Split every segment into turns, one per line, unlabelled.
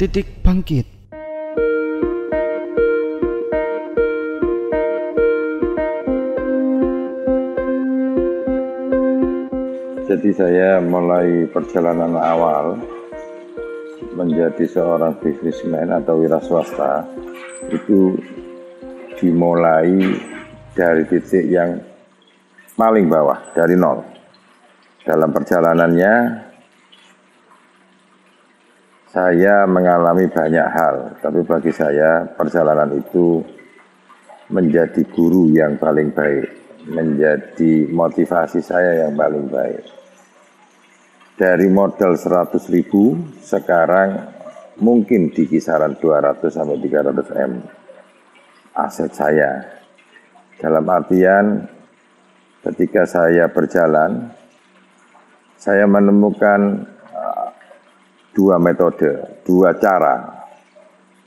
titik bangkit.
Jadi saya mulai perjalanan awal menjadi seorang bisnismen atau wira swasta itu dimulai dari titik yang paling bawah, dari nol. Dalam perjalanannya saya mengalami banyak hal, tapi bagi saya perjalanan itu menjadi guru yang paling baik, menjadi motivasi saya yang paling baik. Dari modal 100 ribu, sekarang mungkin di kisaran 200 sampai 300 M aset saya. Dalam artian ketika saya berjalan, saya menemukan dua metode, dua cara,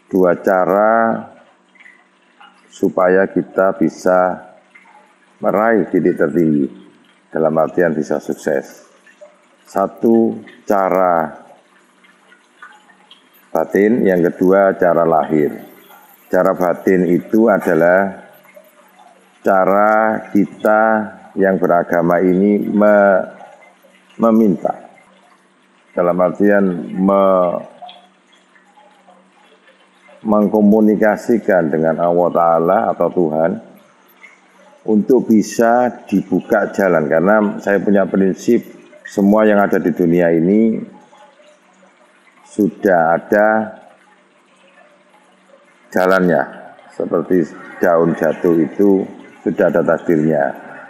dua cara supaya kita bisa meraih titik tertinggi dalam artian bisa sukses. Satu cara batin, yang kedua cara lahir. Cara batin itu adalah cara kita yang beragama ini me, meminta dalam artian me, mengkomunikasikan dengan Allah Ta'ala atau Tuhan untuk bisa dibuka jalan. Karena saya punya prinsip semua yang ada di dunia ini sudah ada jalannya. Seperti daun jatuh itu sudah ada takdirnya.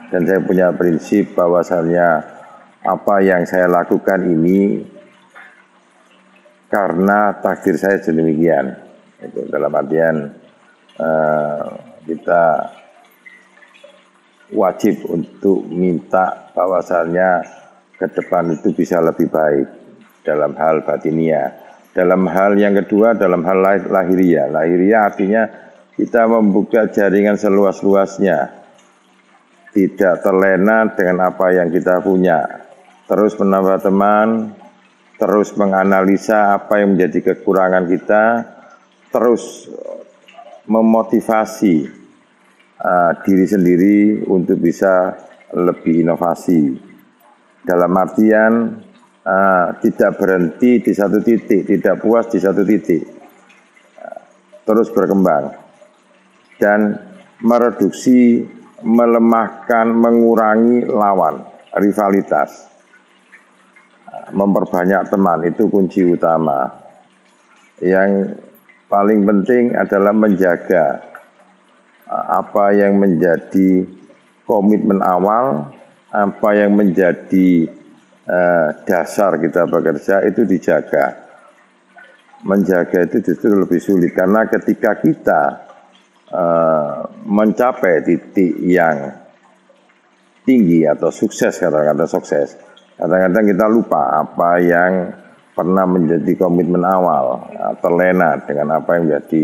Dan saya punya prinsip bahwasannya apa yang saya lakukan ini karena takdir saya sedemikian itu dalam artian uh, kita wajib untuk minta bahwasannya ke depan itu bisa lebih baik dalam hal batinia. Dalam hal yang kedua, dalam hal lahiria. Lahiria artinya kita membuka jaringan seluas-luasnya. Tidak terlena dengan apa yang kita punya. Terus menambah teman, terus menganalisa apa yang menjadi kekurangan kita, terus memotivasi uh, diri sendiri untuk bisa lebih inovasi. Dalam artian uh, tidak berhenti di satu titik, tidak puas di satu titik, uh, terus berkembang. Dan mereduksi, melemahkan, mengurangi lawan, rivalitas, memperbanyak teman itu kunci utama. Yang paling penting adalah menjaga apa yang menjadi komitmen awal apa yang menjadi uh, dasar kita bekerja itu dijaga. Menjaga itu justru lebih sulit karena ketika kita uh, mencapai titik yang tinggi atau sukses kadang-kadang sukses, kadang-kadang kita lupa apa yang pernah menjadi komitmen awal, terlena dengan apa yang menjadi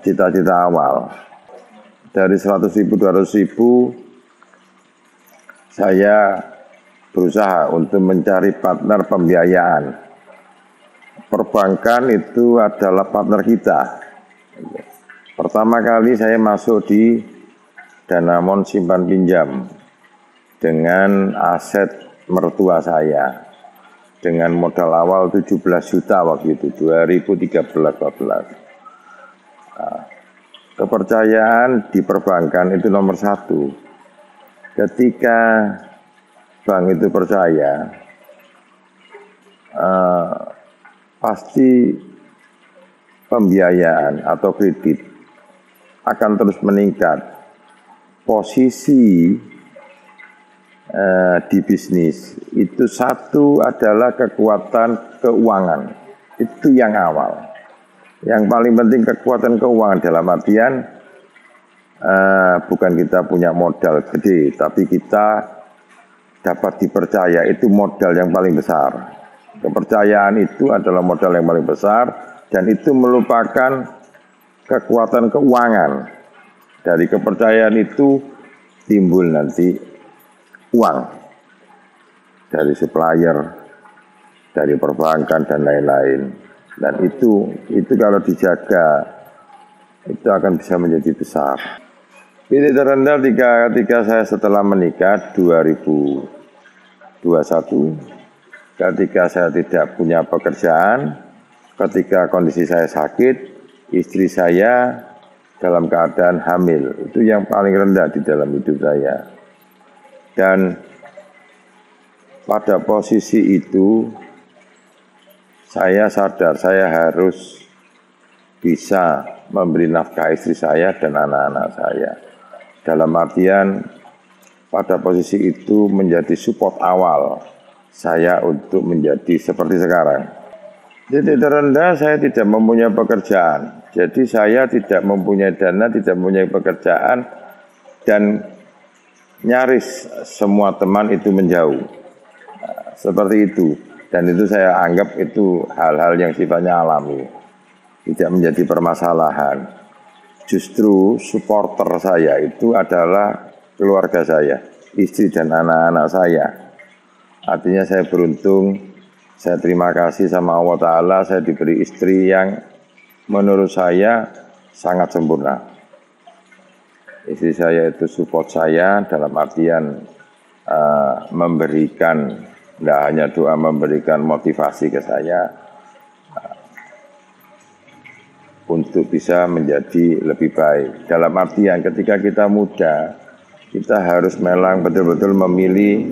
cita-cita uh, awal. Dari 100 ribu, 200 ribu, saya berusaha untuk mencari partner pembiayaan. Perbankan itu adalah partner kita. Pertama kali saya masuk di Danamon Simpan Pinjam dengan aset mertua saya. Dengan modal awal 17 juta waktu itu 2013-14. Nah, kepercayaan di perbankan itu nomor satu. Ketika bank itu percaya uh, pasti pembiayaan atau kredit akan terus meningkat. Posisi uh, di bisnis. Itu satu adalah kekuatan keuangan. Itu yang awal. Yang paling penting kekuatan keuangan dalam artian uh, bukan kita punya modal gede, tapi kita dapat dipercaya. Itu modal yang paling besar. Kepercayaan itu adalah modal yang paling besar dan itu merupakan kekuatan keuangan. Dari kepercayaan itu timbul nanti uang dari supplier, dari perbankan dan lain-lain. Dan itu itu kalau dijaga itu akan bisa menjadi besar. Titik terendah ketika, ketika saya setelah menikah 2021 ketika saya tidak punya pekerjaan, ketika kondisi saya sakit, istri saya dalam keadaan hamil. Itu yang paling rendah di dalam hidup saya. Dan pada posisi itu saya sadar saya harus bisa memberi nafkah istri saya dan anak-anak saya. Dalam artian pada posisi itu menjadi support awal saya untuk menjadi seperti sekarang. Jadi terendah saya tidak mempunyai pekerjaan. Jadi saya tidak mempunyai dana, tidak mempunyai pekerjaan dan nyaris semua teman itu menjauh. Seperti itu. Dan itu saya anggap itu hal-hal yang sifatnya alami. Tidak menjadi permasalahan justru supporter saya itu adalah keluarga saya, istri dan anak-anak saya. Artinya saya beruntung, saya terima kasih sama Allah Ta'ala, saya diberi istri yang menurut saya sangat sempurna. Istri saya itu support saya dalam artian uh, memberikan, tidak hanya doa, memberikan motivasi ke saya, untuk bisa menjadi lebih baik. Dalam artian ketika kita muda, kita harus melang betul-betul memilih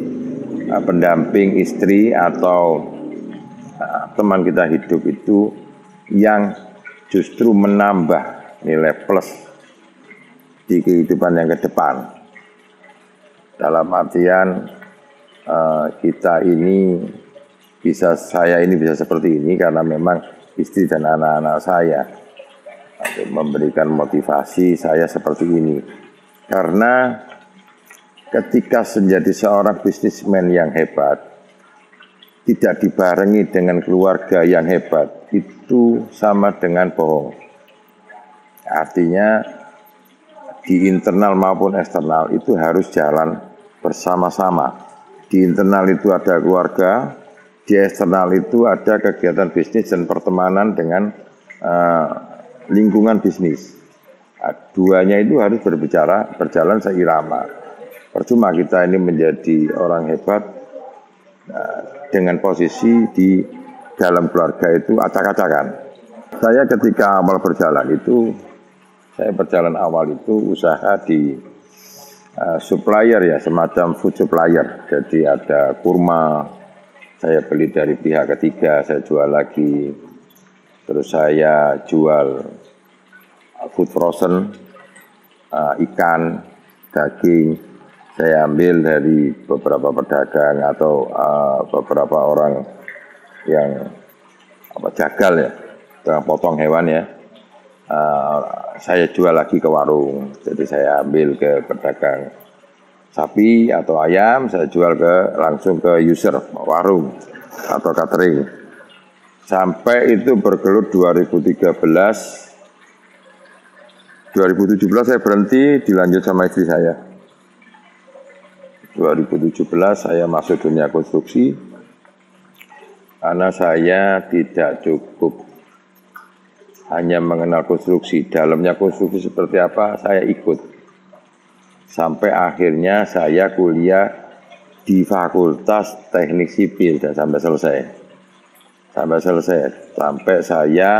uh, pendamping istri atau uh, teman kita hidup itu yang justru menambah nilai plus di kehidupan yang ke depan. Dalam artian uh, kita ini bisa saya ini bisa seperti ini karena memang istri dan anak-anak saya memberikan motivasi saya seperti ini. Karena ketika menjadi seorang bisnismen yang hebat, tidak dibarengi dengan keluarga yang hebat, itu sama dengan bohong. Artinya di internal maupun eksternal itu harus jalan bersama-sama. Di internal itu ada keluarga, di eksternal itu ada kegiatan bisnis dan pertemanan dengan uh, lingkungan bisnis. Nah, duanya itu harus berbicara, berjalan seirama. Percuma kita ini menjadi orang hebat nah, dengan posisi di dalam keluarga itu acak-acakan. Saya ketika awal berjalan itu, saya berjalan awal itu usaha di uh, supplier ya, semacam food supplier. Jadi ada kurma, saya beli dari pihak ketiga, saya jual lagi Terus saya jual uh, food frozen, uh, ikan, daging. Saya ambil dari beberapa pedagang atau uh, beberapa orang yang apa jagal ya, potong hewan ya. Uh, saya jual lagi ke warung. Jadi saya ambil ke pedagang sapi atau ayam, saya jual ke langsung ke user warung atau catering. Sampai itu bergelut 2013 2017 saya berhenti dilanjut sama istri saya. 2017 saya masuk dunia konstruksi. Karena saya tidak cukup hanya mengenal konstruksi. Dalamnya konstruksi seperti apa saya ikut. Sampai akhirnya saya kuliah di Fakultas Teknik Sipil. Dan sampai selesai. Sampai selesai. Sampai saya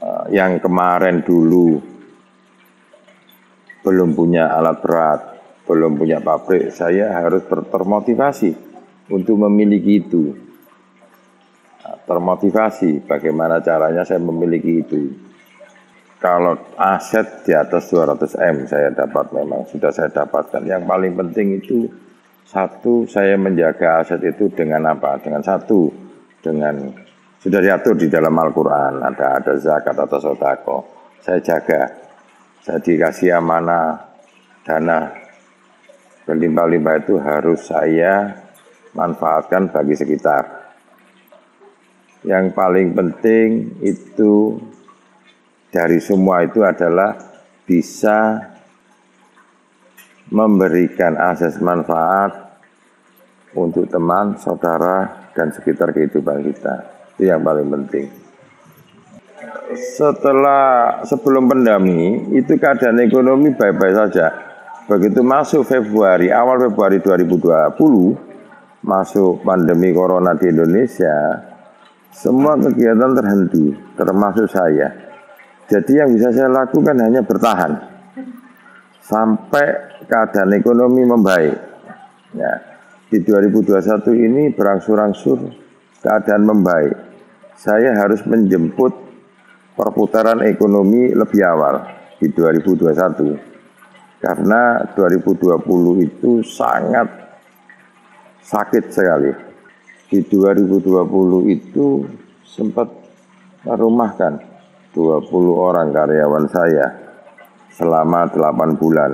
uh, yang kemarin dulu belum punya alat berat, belum punya pabrik, saya harus termotivasi untuk memiliki itu. Termotivasi bagaimana caranya saya memiliki itu. Kalau aset di atas 200 M saya dapat memang sudah saya dapatkan. Yang paling penting itu satu saya menjaga aset itu dengan apa? Dengan satu dengan sudah diatur di dalam Al-Quran ada ada zakat atau sodako saya jaga saya dikasih amanah dana berlimpah-limpah itu harus saya manfaatkan bagi sekitar yang paling penting itu dari semua itu adalah bisa memberikan akses manfaat untuk teman, saudara, dan sekitar kehidupan kita. Itu yang paling penting. Setelah sebelum pandemi itu keadaan ekonomi baik-baik saja. Begitu masuk Februari, awal Februari 2020, masuk pandemi corona di Indonesia, semua kegiatan terhenti, termasuk saya. Jadi yang bisa saya lakukan hanya bertahan sampai keadaan ekonomi membaik. Ya, di 2021 ini berangsur-angsur keadaan membaik. Saya harus menjemput perputaran ekonomi lebih awal di 2021. Karena 2020 itu sangat sakit sekali. Di 2020 itu sempat merumahkan 20 orang karyawan saya selama 8 bulan.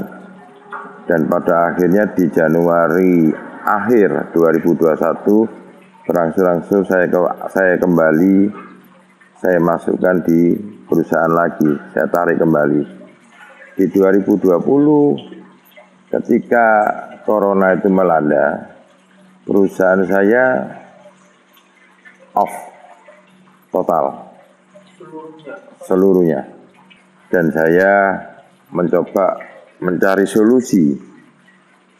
Dan pada akhirnya di Januari akhir 2021 berangsur-angsur saya ke, saya kembali saya masukkan di perusahaan lagi, saya tarik kembali. Di 2020 ketika corona itu melanda, perusahaan saya off total seluruhnya. Dan saya mencoba mencari solusi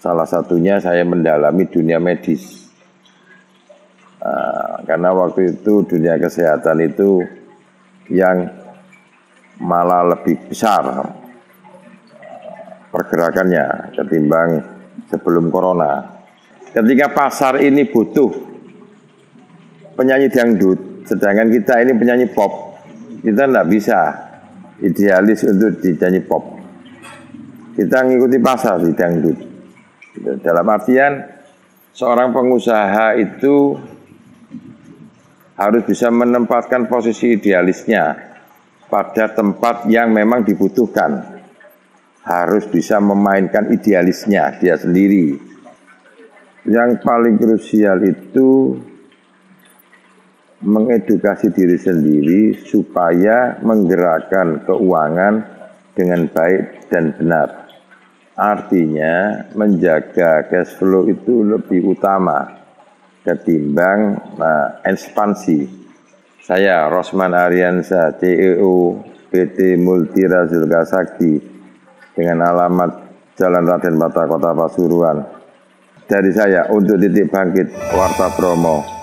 Salah satunya saya mendalami dunia medis. Uh, karena waktu itu dunia kesehatan itu yang malah lebih besar pergerakannya ketimbang sebelum corona. Ketika pasar ini butuh penyanyi dangdut, sedangkan kita ini penyanyi pop, kita tidak bisa idealis untuk dinyanyi pop. Kita ngikuti pasar di dangdut. Dalam artian seorang pengusaha itu harus bisa menempatkan posisi idealisnya pada tempat yang memang dibutuhkan. Harus bisa memainkan idealisnya dia sendiri. Yang paling krusial itu mengedukasi diri sendiri supaya menggerakkan keuangan dengan baik dan benar. Artinya menjaga cash flow itu lebih utama ketimbang nah, ekspansi. Saya Rosman Ariansa, CEO PT Multira dengan alamat Jalan Raden Bata Kota Pasuruan. Dari saya untuk titik bangkit Warta Promo